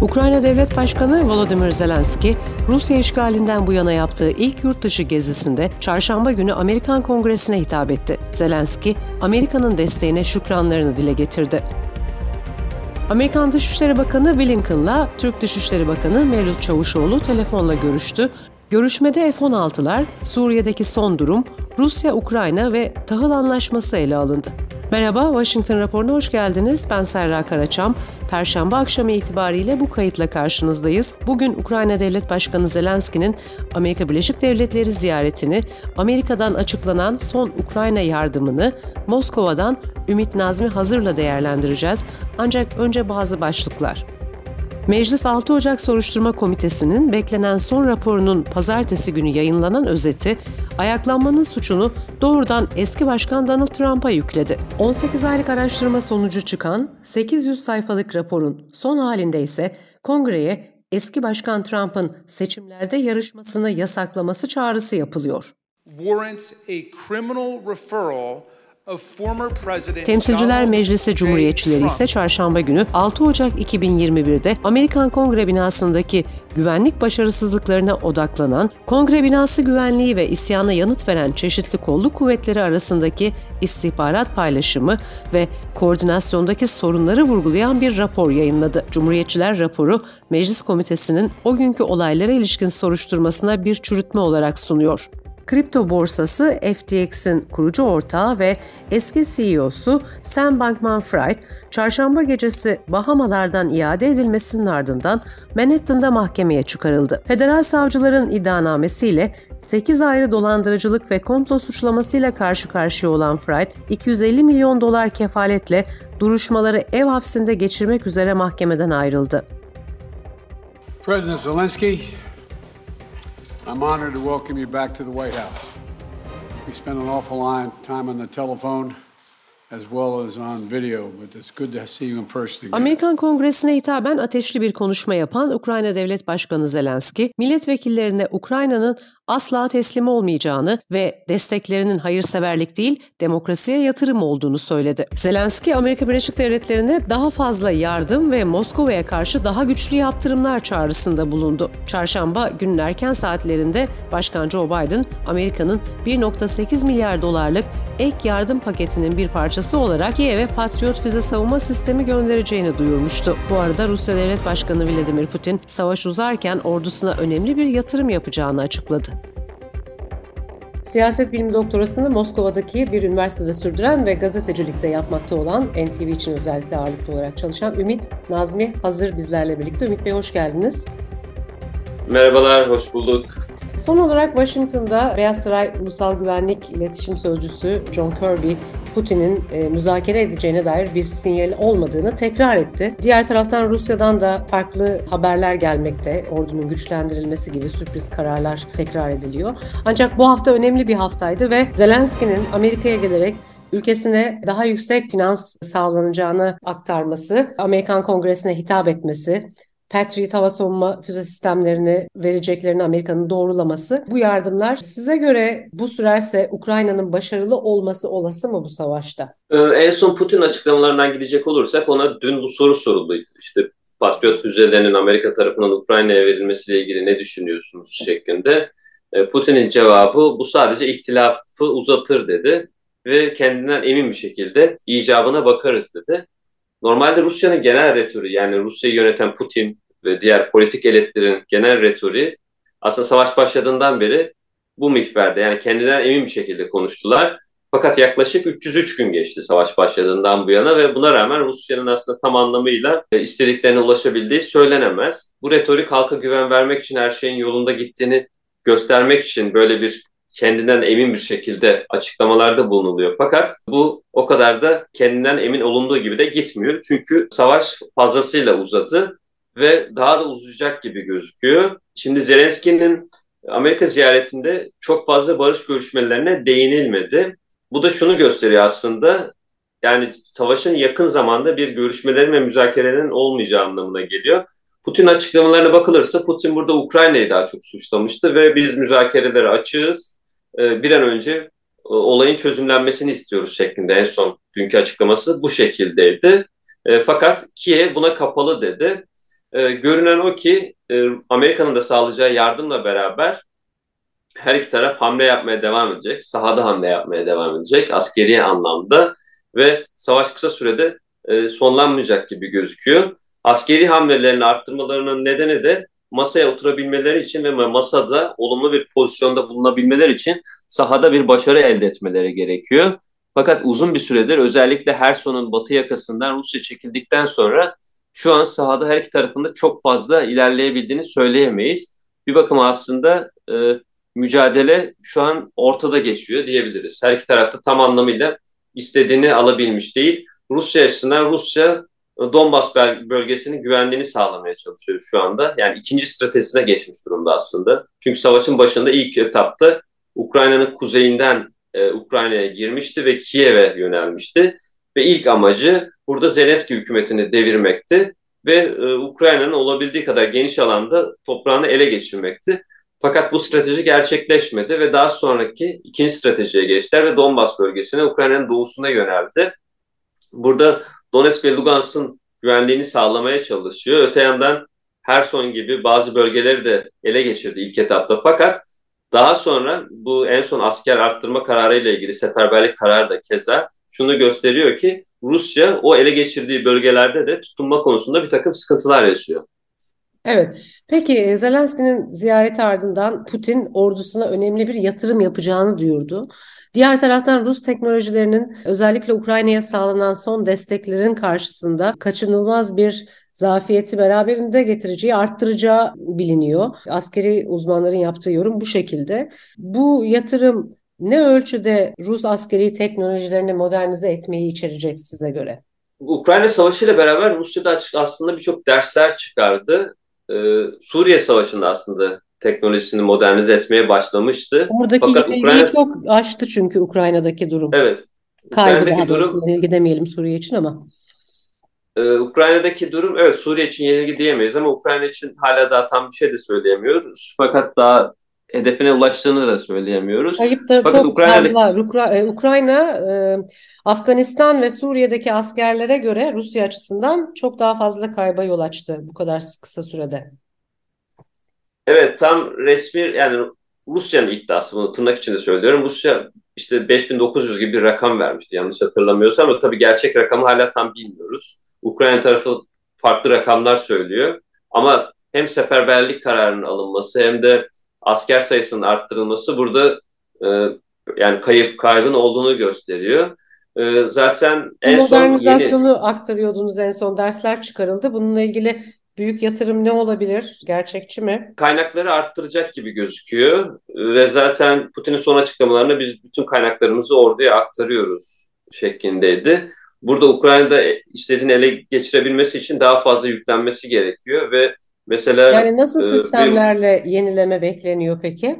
Ukrayna Devlet Başkanı Volodymyr Zelenski, Rusya işgalinden bu yana yaptığı ilk yurt dışı gezisinde çarşamba günü Amerikan Kongresi'ne hitap etti. Zelenski, Amerika'nın desteğine şükranlarını dile getirdi. Amerikan Dışişleri Bakanı Blinken'la Türk Dışişleri Bakanı Mevlüt Çavuşoğlu telefonla görüştü. Görüşmede F-16'lar, Suriye'deki son durum, Rusya-Ukrayna ve tahıl anlaşması ele alındı. Merhaba, Washington raporuna hoş geldiniz. Ben Serra Karaçam. Perşembe akşamı itibariyle bu kayıtla karşınızdayız. Bugün Ukrayna Devlet Başkanı Zelenski'nin Amerika Birleşik Devletleri ziyaretini, Amerika'dan açıklanan son Ukrayna yardımını, Moskova'dan Ümit Nazmi Hazır'la değerlendireceğiz. Ancak önce bazı başlıklar. Meclis 6 Ocak Soruşturma Komitesi'nin beklenen son raporunun pazartesi günü yayınlanan özeti, ayaklanmanın suçunu doğrudan eski başkan Donald Trump'a yükledi. 18 aylık araştırma sonucu çıkan 800 sayfalık raporun son halinde ise kongreye eski başkan Trump'ın seçimlerde yarışmasını yasaklaması çağrısı yapılıyor. Warrants a criminal referral Temsilciler Meclisi Cumhuriyetçileri ise çarşamba günü 6 Ocak 2021'de Amerikan Kongre binasındaki güvenlik başarısızlıklarına odaklanan, kongre binası güvenliği ve isyana yanıt veren çeşitli kolluk kuvvetleri arasındaki istihbarat paylaşımı ve koordinasyondaki sorunları vurgulayan bir rapor yayınladı. Cumhuriyetçiler raporu Meclis Komitesi'nin o günkü olaylara ilişkin soruşturmasına bir çürütme olarak sunuyor. Kripto borsası FTX'in kurucu ortağı ve eski CEO'su Sam Bankman-Fried, çarşamba gecesi Bahamalardan iade edilmesinin ardından Manhattan'da mahkemeye çıkarıldı. Federal savcıların iddianamesiyle 8 ayrı dolandırıcılık ve komplo suçlamasıyla karşı karşıya olan Fried, 250 milyon dolar kefaletle duruşmaları ev hapsinde geçirmek üzere mahkemeden ayrıldı. President Zelensky I'm honored to welcome you back to the White House. We spent an awful lot of time on the telephone Amerikan Kongresi'ne hitaben ateşli bir konuşma yapan Ukrayna Devlet Başkanı Zelenski, milletvekillerine Ukrayna'nın asla teslim olmayacağını ve desteklerinin hayırseverlik değil, demokrasiye yatırım olduğunu söyledi. Zelenski, Amerika Birleşik Devletleri'ne daha fazla yardım ve Moskova'ya karşı daha güçlü yaptırımlar çağrısında bulundu. Çarşamba günün erken saatlerinde Başkan Joe Biden, Amerika'nın 1.8 milyar dolarlık ek yardım paketinin bir parçası olarak Kiev'e Patriot füze savunma sistemi göndereceğini duyurmuştu. Bu arada Rusya Devlet Başkanı Vladimir Putin, savaş uzarken ordusuna önemli bir yatırım yapacağını açıkladı. Siyaset bilimi doktorasını Moskova'daki bir üniversitede sürdüren ve gazetecilikte yapmakta olan NTV için özellikle ağırlıklı olarak çalışan Ümit Nazmi hazır bizlerle birlikte. Ümit Bey hoş geldiniz. Merhabalar, hoş bulduk. Son olarak Washington'da Beyaz Saray Ulusal Güvenlik İletişim Sözcüsü John Kirby, Putin'in e, müzakere edeceğine dair bir sinyal olmadığını tekrar etti. Diğer taraftan Rusya'dan da farklı haberler gelmekte. Ordunun güçlendirilmesi gibi sürpriz kararlar tekrar ediliyor. Ancak bu hafta önemli bir haftaydı ve Zelenski'nin Amerika'ya gelerek ülkesine daha yüksek finans sağlanacağını aktarması, Amerikan Kongresi'ne hitap etmesi, Patriot hava savunma füze sistemlerini vereceklerini Amerika'nın doğrulaması. Bu yardımlar size göre bu sürerse Ukrayna'nın başarılı olması olası mı bu savaşta? Ee, en son Putin açıklamalarından gidecek olursak ona dün bu soru soruldu. İşte Patriot füzelerinin Amerika tarafından Ukrayna'ya verilmesiyle ilgili ne düşünüyorsunuz şeklinde. Ee, Putin'in cevabı bu sadece ihtilafı uzatır dedi ve kendinden emin bir şekilde icabına bakarız dedi. Normalde Rusya'nın genel retoriği yani Rusya'yı yöneten Putin ve diğer politik elitlerin genel retoriği aslında savaş başladığından beri bu mihverde yani kendinden emin bir şekilde konuştular. Fakat yaklaşık 303 gün geçti savaş başladığından bu yana ve buna rağmen Rusya'nın aslında tam anlamıyla e, istediklerine ulaşabildiği söylenemez. Bu retorik halka güven vermek için her şeyin yolunda gittiğini göstermek için böyle bir kendinden emin bir şekilde açıklamalarda bulunuluyor. Fakat bu o kadar da kendinden emin olunduğu gibi de gitmiyor. Çünkü savaş fazlasıyla uzadı ve daha da uzayacak gibi gözüküyor. Şimdi Zelenski'nin Amerika ziyaretinde çok fazla barış görüşmelerine değinilmedi. Bu da şunu gösteriyor aslında. Yani savaşın yakın zamanda bir görüşmelerin ve müzakerenin olmayacağı anlamına geliyor. Putin açıklamalarına bakılırsa Putin burada Ukrayna'yı daha çok suçlamıştı ve biz müzakerelere açığız. Ee, bir an önce e, olayın çözümlenmesini istiyoruz şeklinde en son dünkü açıklaması bu şekildeydi. E, fakat Kiev buna kapalı dedi. e, görünen o ki e, Amerika'nın da sağlayacağı yardımla beraber her iki taraf hamle yapmaya devam edecek. Sahada hamle yapmaya devam edecek askeri anlamda ve savaş kısa sürede e, sonlanmayacak gibi gözüküyor. Askeri hamlelerini arttırmalarının nedeni de masaya oturabilmeleri için ve masada olumlu bir pozisyonda bulunabilmeleri için sahada bir başarı elde etmeleri gerekiyor. Fakat uzun bir süredir özellikle Herson'un batı yakasından Rusya çekildikten sonra şu an sahada her iki tarafında çok fazla ilerleyebildiğini söyleyemeyiz. Bir bakıma aslında e, mücadele şu an ortada geçiyor diyebiliriz. Her iki tarafta tam anlamıyla istediğini alabilmiş değil. Rusya açısından Rusya Donbas bölgesinin güvenliğini sağlamaya çalışıyor şu anda. Yani ikinci stratejisine geçmiş durumda aslında. Çünkü savaşın başında ilk etapta Ukrayna'nın kuzeyinden e, Ukrayna'ya girmişti ve Kiev'e yönelmişti. Ve ilk amacı burada Zelenski hükümetini devirmekti ve e, Ukrayna'nın olabildiği kadar geniş alanda toprağını ele geçirmekti. Fakat bu strateji gerçekleşmedi ve daha sonraki ikinci stratejiye geçtiler ve Donbas bölgesine Ukrayna'nın doğusuna yöneldi. Burada Donetsk ve Lugansk'ın güvenliğini sağlamaya çalışıyor. Öte yandan Herson gibi bazı bölgeleri de ele geçirdi ilk etapta. Fakat daha sonra bu en son asker arttırma kararı ile ilgili seferberlik kararı da keza şunu gösteriyor ki Rusya o ele geçirdiği bölgelerde de tutunma konusunda bir takım sıkıntılar yaşıyor. Evet. Peki e, Zelenski'nin ziyareti ardından Putin ordusuna önemli bir yatırım yapacağını duyurdu. Diğer taraftan Rus teknolojilerinin özellikle Ukrayna'ya sağlanan son desteklerin karşısında kaçınılmaz bir zafiyeti beraberinde getireceği, arttıracağı biliniyor. Askeri uzmanların yaptığı yorum bu şekilde. Bu yatırım ne ölçüde Rus askeri teknolojilerini modernize etmeyi içerecek size göre? Ukrayna Savaşı ile beraber Rusya'da aslında birçok dersler çıkardı. Ee, Suriye Savaşı'nda aslında teknolojisini modernize etmeye başlamıştı. Oradaki Fakat Ukrayna çok aştı çünkü Ukrayna'daki durum. Evet. Daha durum yenilgi demeyelim Suriye için ama. Ee, Ukrayna'daki durum evet Suriye için yenilgi diyemeyiz ama Ukrayna için hala daha tam bir şey de söyleyemiyoruz. Fakat daha hedefine ulaştığını da söyleyemiyoruz. Kayıp da Fakat çok Ukrayna'daki... fazla. Ukra e, Ukrayna, e, Afganistan ve Suriye'deki askerlere göre Rusya açısından çok daha fazla kayba yol açtı bu kadar kısa sürede. Evet tam resmi yani Rusya'nın iddiası bunu tırnak içinde söylüyorum. Rusya işte 5900 gibi bir rakam vermişti yanlış hatırlamıyorsam ama tabii gerçek rakamı hala tam bilmiyoruz. Ukrayna tarafı farklı rakamlar söylüyor. Ama hem seferberlik kararının alınması hem de asker sayısının arttırılması burada e, yani kayıp kaybın olduğunu gösteriyor. E, zaten en Modernizasyonu son yeni... aktarıyordunuz en son dersler çıkarıldı. Bununla ilgili Büyük yatırım ne olabilir? Gerçekçi mi? Kaynakları arttıracak gibi gözüküyor ve zaten Putin'in son açıklamalarında biz bütün kaynaklarımızı orduya aktarıyoruz şeklindeydi. Burada Ukrayna'da istediğini ele geçirebilmesi için daha fazla yüklenmesi gerekiyor ve mesela yani nasıl e, sistemlerle bir, yenileme bekleniyor peki?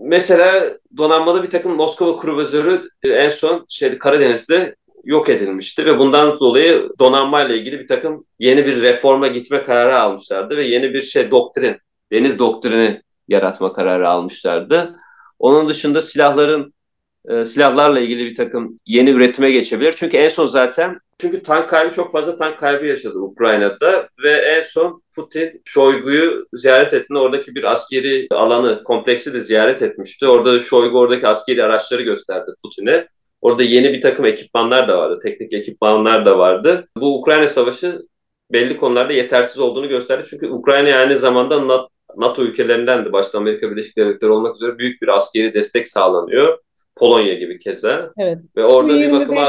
Mesela donanmalı bir takım Moskova kruvazörü e, en son şeydi Karadeniz'de yok edilmişti ve bundan dolayı donanmayla ilgili bir takım yeni bir reforma gitme kararı almışlardı ve yeni bir şey doktrin, deniz doktrini yaratma kararı almışlardı. Onun dışında silahların e, silahlarla ilgili bir takım yeni üretime geçebilir. Çünkü en son zaten çünkü tank kaybı çok fazla tank kaybı yaşadı Ukrayna'da ve en son Putin Şoygu'yu ziyaret ettiğinde oradaki bir askeri alanı, kompleksi de ziyaret etmişti. Orada Şoygu oradaki askeri araçları gösterdi Putin'e. Orada yeni bir takım ekipmanlar da vardı, teknik ekipmanlar da vardı. Bu Ukrayna Savaşı belli konularda yetersiz olduğunu gösterdi. Çünkü Ukrayna aynı zamanda NATO ülkelerinden de başta Amerika Birleşik Devletleri olmak üzere büyük bir askeri destek sağlanıyor. Polonya gibi keza. Evet. Ve orada bir bakıma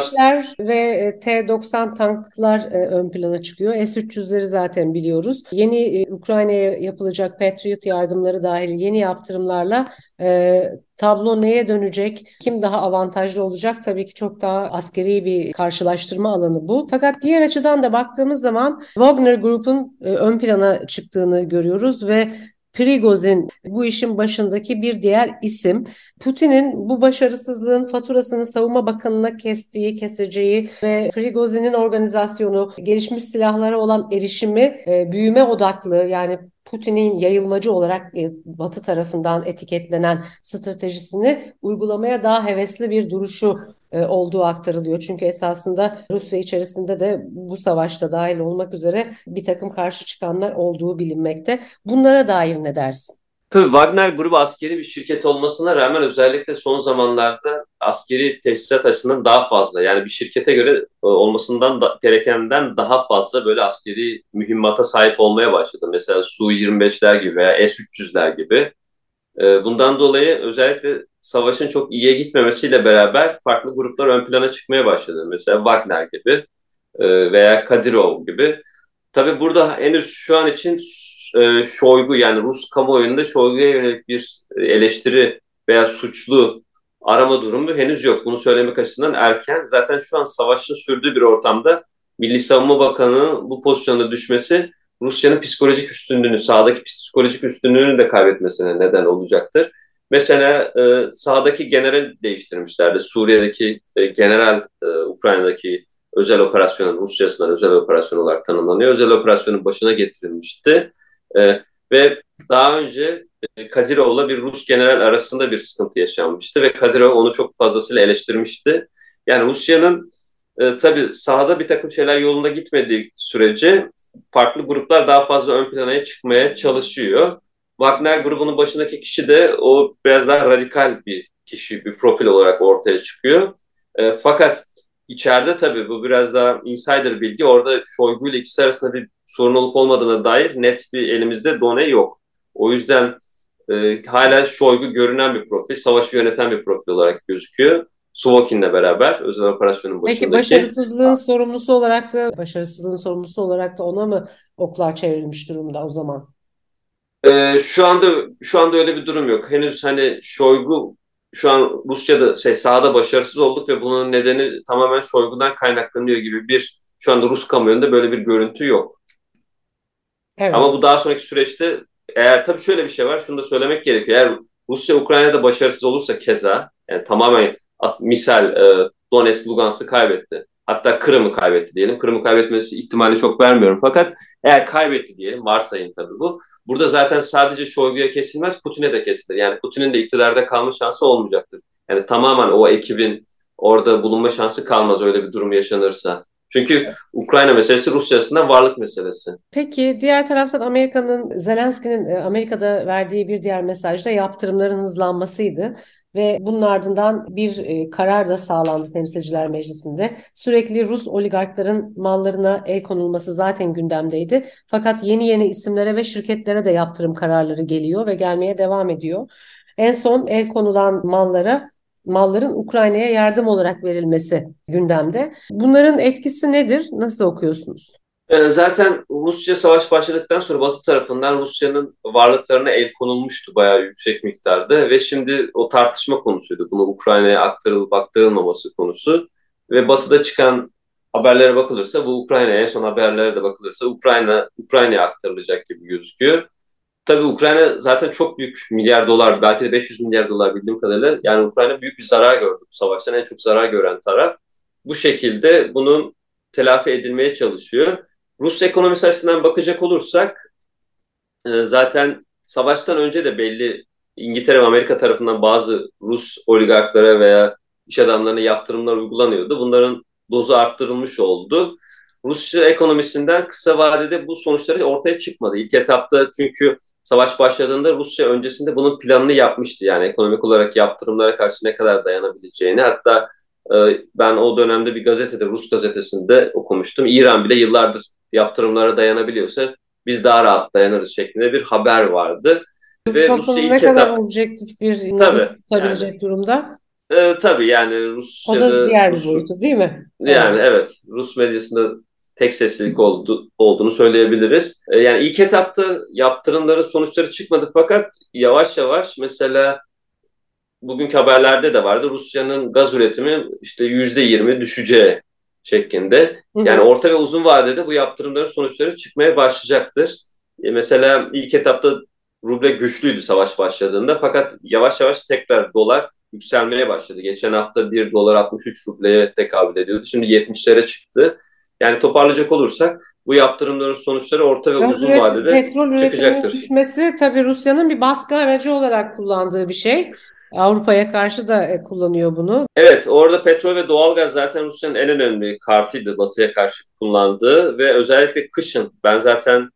ve e, T-90 tanklar e, ön plana çıkıyor. S-300'leri zaten biliyoruz. Yeni e, Ukrayna'ya yapılacak Patriot yardımları dahil yeni yaptırımlarla e, tablo neye dönecek? Kim daha avantajlı olacak? Tabii ki çok daha askeri bir karşılaştırma alanı bu. Fakat diğer açıdan da baktığımız zaman Wagner Group'un e, ön plana çıktığını görüyoruz ve Prigozhin bu işin başındaki bir diğer isim. Putin'in bu başarısızlığın faturasını savunma bakanına kestiği, keseceği ve Prigozhin'in organizasyonu, gelişmiş silahlara olan erişimi e, büyüme odaklı yani Putin'in yayılmacı olarak e, Batı tarafından etiketlenen stratejisini uygulamaya daha hevesli bir duruşu olduğu aktarılıyor. Çünkü esasında Rusya içerisinde de bu savaşta dahil olmak üzere bir takım karşı çıkanlar olduğu bilinmekte. Bunlara dair ne dersin? Tabii Wagner grubu askeri bir şirket olmasına rağmen özellikle son zamanlarda askeri tesisat açısından daha fazla yani bir şirkete göre e, olmasından da, gerekenden daha fazla böyle askeri mühimmata sahip olmaya başladı. Mesela Su-25'ler gibi veya S-300'ler gibi. E, bundan dolayı özellikle savaşın çok iyiye gitmemesiyle beraber farklı gruplar ön plana çıkmaya başladı. Mesela Wagner gibi e, veya Kadirov gibi. Tabii burada henüz şu an için e, Şoygu yani Rus kamuoyunda Şoygu'ya yönelik bir eleştiri veya suçlu arama durumu henüz yok. Bunu söylemek açısından erken. Zaten şu an savaşın sürdüğü bir ortamda Milli Savunma Bakanı'nın bu pozisyonda düşmesi Rusya'nın psikolojik üstünlüğünü, sahadaki psikolojik üstünlüğünü de kaybetmesine neden olacaktır. Mesela e, sahadaki general değiştirmişlerdi. Suriye'deki e, general, e, Ukrayna'daki özel operasyonun Rusya'sından özel operasyon olarak tanımlanıyor. Özel operasyonun başına getirilmişti. E, ve daha önce e, Kadirov'la bir Rus general arasında bir sıkıntı yaşanmıştı ve Kadirov onu çok fazlasıyla eleştirmişti. Yani Rusya'nın e, tabii sahada bir takım şeyler yolunda gitmediği sürece farklı gruplar daha fazla ön plana çıkmaya çalışıyor. Wagner grubunun başındaki kişi de o biraz daha radikal bir kişi, bir profil olarak ortaya çıkıyor. E, fakat içeride tabii bu biraz daha insider bilgi. Orada Şoygu ile ikisi arasında bir sorun olup olmadığına dair net bir elimizde done yok. O yüzden e, hala Şoygu görünen bir profil, savaşı yöneten bir profil olarak gözüküyor. Suvokin'le beraber özel operasyonun başındaki. Peki başarısızlığın sorumlusu olarak da başarısızlığın sorumlusu olarak da ona mı oklar çevrilmiş durumda o zaman? Ee, şu anda şu anda öyle bir durum yok. Henüz hani Şoygu şu an Rusya'da şey sahada başarısız olduk ve bunun nedeni tamamen Şoygu'dan kaynaklanıyor gibi bir şu anda Rus kamuoyunda böyle bir görüntü yok. Evet. Ama bu daha sonraki süreçte eğer tabii şöyle bir şey var şunu da söylemek gerekiyor. Eğer Rusya Ukrayna'da başarısız olursa keza yani tamamen misal e, Donetsk, Lugansk'ı kaybetti. Hatta Kırım'ı kaybetti diyelim. Kırım'ı kaybetmesi ihtimali çok vermiyorum. Fakat eğer kaybetti diyelim, varsayın tabii bu. Burada zaten sadece Şoygu'ya kesilmez, Putin'e de kesilir. Yani Putin'in de iktidarda kalma şansı olmayacaktır. Yani tamamen o ekibin orada bulunma şansı kalmaz öyle bir durum yaşanırsa. Çünkü Ukrayna meselesi Rusya aslında varlık meselesi. Peki diğer taraftan Amerika'nın Zelenski'nin e, Amerika'da verdiği bir diğer mesaj da yaptırımların hızlanmasıydı ve bunun ardından bir e, karar da sağlandı Temsilciler Meclisi'nde. Sürekli Rus oligarkların mallarına el konulması zaten gündemdeydi. Fakat yeni yeni isimlere ve şirketlere de yaptırım kararları geliyor ve gelmeye devam ediyor. En son el konulan mallara malların Ukrayna'ya yardım olarak verilmesi gündemde. Bunların etkisi nedir? Nasıl okuyorsunuz? Ee, zaten Rusya savaş başladıktan sonra Batı tarafından Rusya'nın varlıklarına el konulmuştu bayağı yüksek miktarda ve şimdi o tartışma konusuydu. Bunu Ukrayna'ya aktarılıp aktarılmaması konusu ve Batı'da çıkan haberlere bakılırsa bu Ukrayna'ya en son haberlere de bakılırsa Ukrayna Ukrayna'ya aktarılacak gibi gözüküyor. Tabii Ukrayna zaten çok büyük milyar dolar belki de 500 milyar dolar bildiğim kadarıyla yani Ukrayna büyük bir zarar gördü bu savaştan en çok zarar gören taraf. Bu şekilde bunun telafi edilmeye çalışıyor. Rus ekonomisi açısından bakacak olursak e, zaten savaştan önce de belli İngiltere ve Amerika tarafından bazı Rus oligarklara veya iş adamlarına yaptırımlar uygulanıyordu. Bunların dozu arttırılmış oldu. Rusya ekonomisinden kısa vadede bu sonuçları ortaya çıkmadı. İlk etapta çünkü savaş başladığında Rusya öncesinde bunun planını yapmıştı. Yani ekonomik olarak yaptırımlara karşı ne kadar dayanabileceğini. Hatta e, ben o dönemde bir gazetede, Rus gazetesinde okumuştum. İran bile yıllardır yaptırımlara dayanabiliyorsa biz daha rahat dayanırız şeklinde bir haber vardı. Ve Rusya ilk ne kadar etap... objektif bir tabii, tutabilecek yani, durumda? E, tabii yani Rusya'da... O da diğer bir boyutu değil mi? Yani evet. evet Rus medyasında tek seslilik oldu, olduğunu söyleyebiliriz. E, yani ilk etapta yaptırımların sonuçları çıkmadı fakat yavaş yavaş mesela bugünkü haberlerde de vardı Rusya'nın gaz üretimi işte yüzde yirmi düşeceği şeklinde. Yani orta ve uzun vadede bu yaptırımların sonuçları çıkmaya başlayacaktır. E mesela ilk etapta ruble güçlüydü savaş başladığında fakat yavaş yavaş tekrar dolar yükselmeye başladı. Geçen hafta 1 dolar 63 rubleye tekabül ediyordu. Şimdi 70'lere çıktı. Yani toparlayacak olursak bu yaptırımların sonuçları orta ve Gaz uzun vadede petrol çıkacaktır. düşmesi tabii Rusya'nın bir baskı aracı olarak kullandığı bir şey. Avrupa'ya karşı da e, kullanıyor bunu. Evet, orada petrol ve doğalgaz zaten Rusya'nın en önemli kartıydı Batı'ya karşı kullandığı ve özellikle kışın ben zaten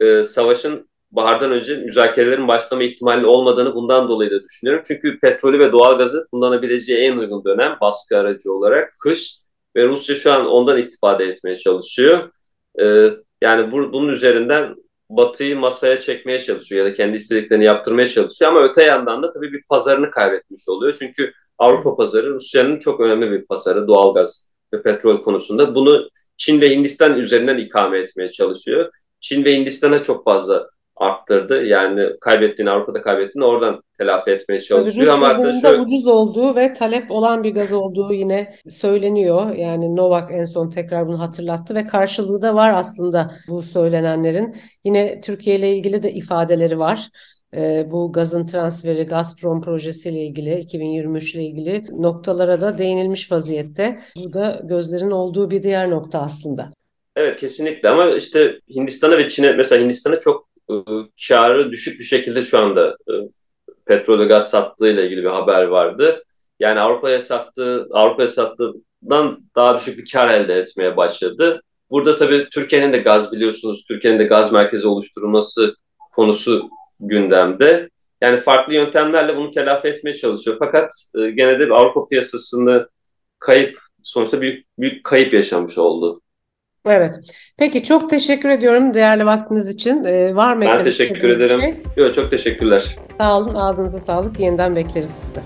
e, savaşın bahardan önce müzakerelerin başlama ihtimali olmadığını bundan dolayı da düşünüyorum. Çünkü petrolü ve doğalgazı kullanabileceği en uygun dönem baskı aracı olarak kış ve Rusya şu an ondan istifade etmeye çalışıyor. E, yani bu, bunun üzerinden Batı'yı masaya çekmeye çalışıyor ya da kendi istediklerini yaptırmaya çalışıyor ama öte yandan da tabii bir pazarını kaybetmiş oluyor. Çünkü Avrupa pazarı Rusya'nın çok önemli bir pazarı doğalgaz ve petrol konusunda. Bunu Çin ve Hindistan üzerinden ikame etmeye çalışıyor. Çin ve Hindistan'a çok fazla arttırdı. Yani kaybettiğini Avrupa'da kaybettiğini oradan telafi etmeye çalışıyor. Ama şöyle... ucuz olduğu ve talep olan bir gaz olduğu yine söyleniyor. Yani Novak en son tekrar bunu hatırlattı ve karşılığı da var aslında bu söylenenlerin. Yine Türkiye ile ilgili de ifadeleri var. Ee, bu gazın transferi Gazprom projesiyle ilgili 2023 ile ilgili noktalara da değinilmiş vaziyette. Bu da gözlerin olduğu bir diğer nokta aslında. Evet kesinlikle ama işte Hindistan'a ve Çin'e mesela Hindistan'a çok e, karı düşük bir şekilde şu anda e, petrol ve gaz sattığıyla ilgili bir haber vardı. Yani Avrupa'ya sattığı, Avrupa'ya sattığından daha düşük bir kar elde etmeye başladı. Burada tabii Türkiye'nin de gaz biliyorsunuz, Türkiye'nin de gaz merkezi oluşturulması konusu gündemde. Yani farklı yöntemlerle bunu telafi etmeye çalışıyor. Fakat e, gene de Avrupa piyasasını kayıp, sonuçta büyük, büyük kayıp yaşamış oldu. Evet. Peki çok teşekkür ediyorum değerli vaktiniz için. Ee, var mı Ben teşekkür ederim. Şey? Yok, çok teşekkürler. Sağ olun. Ağzınıza sağlık. Yeniden bekleriz sizi.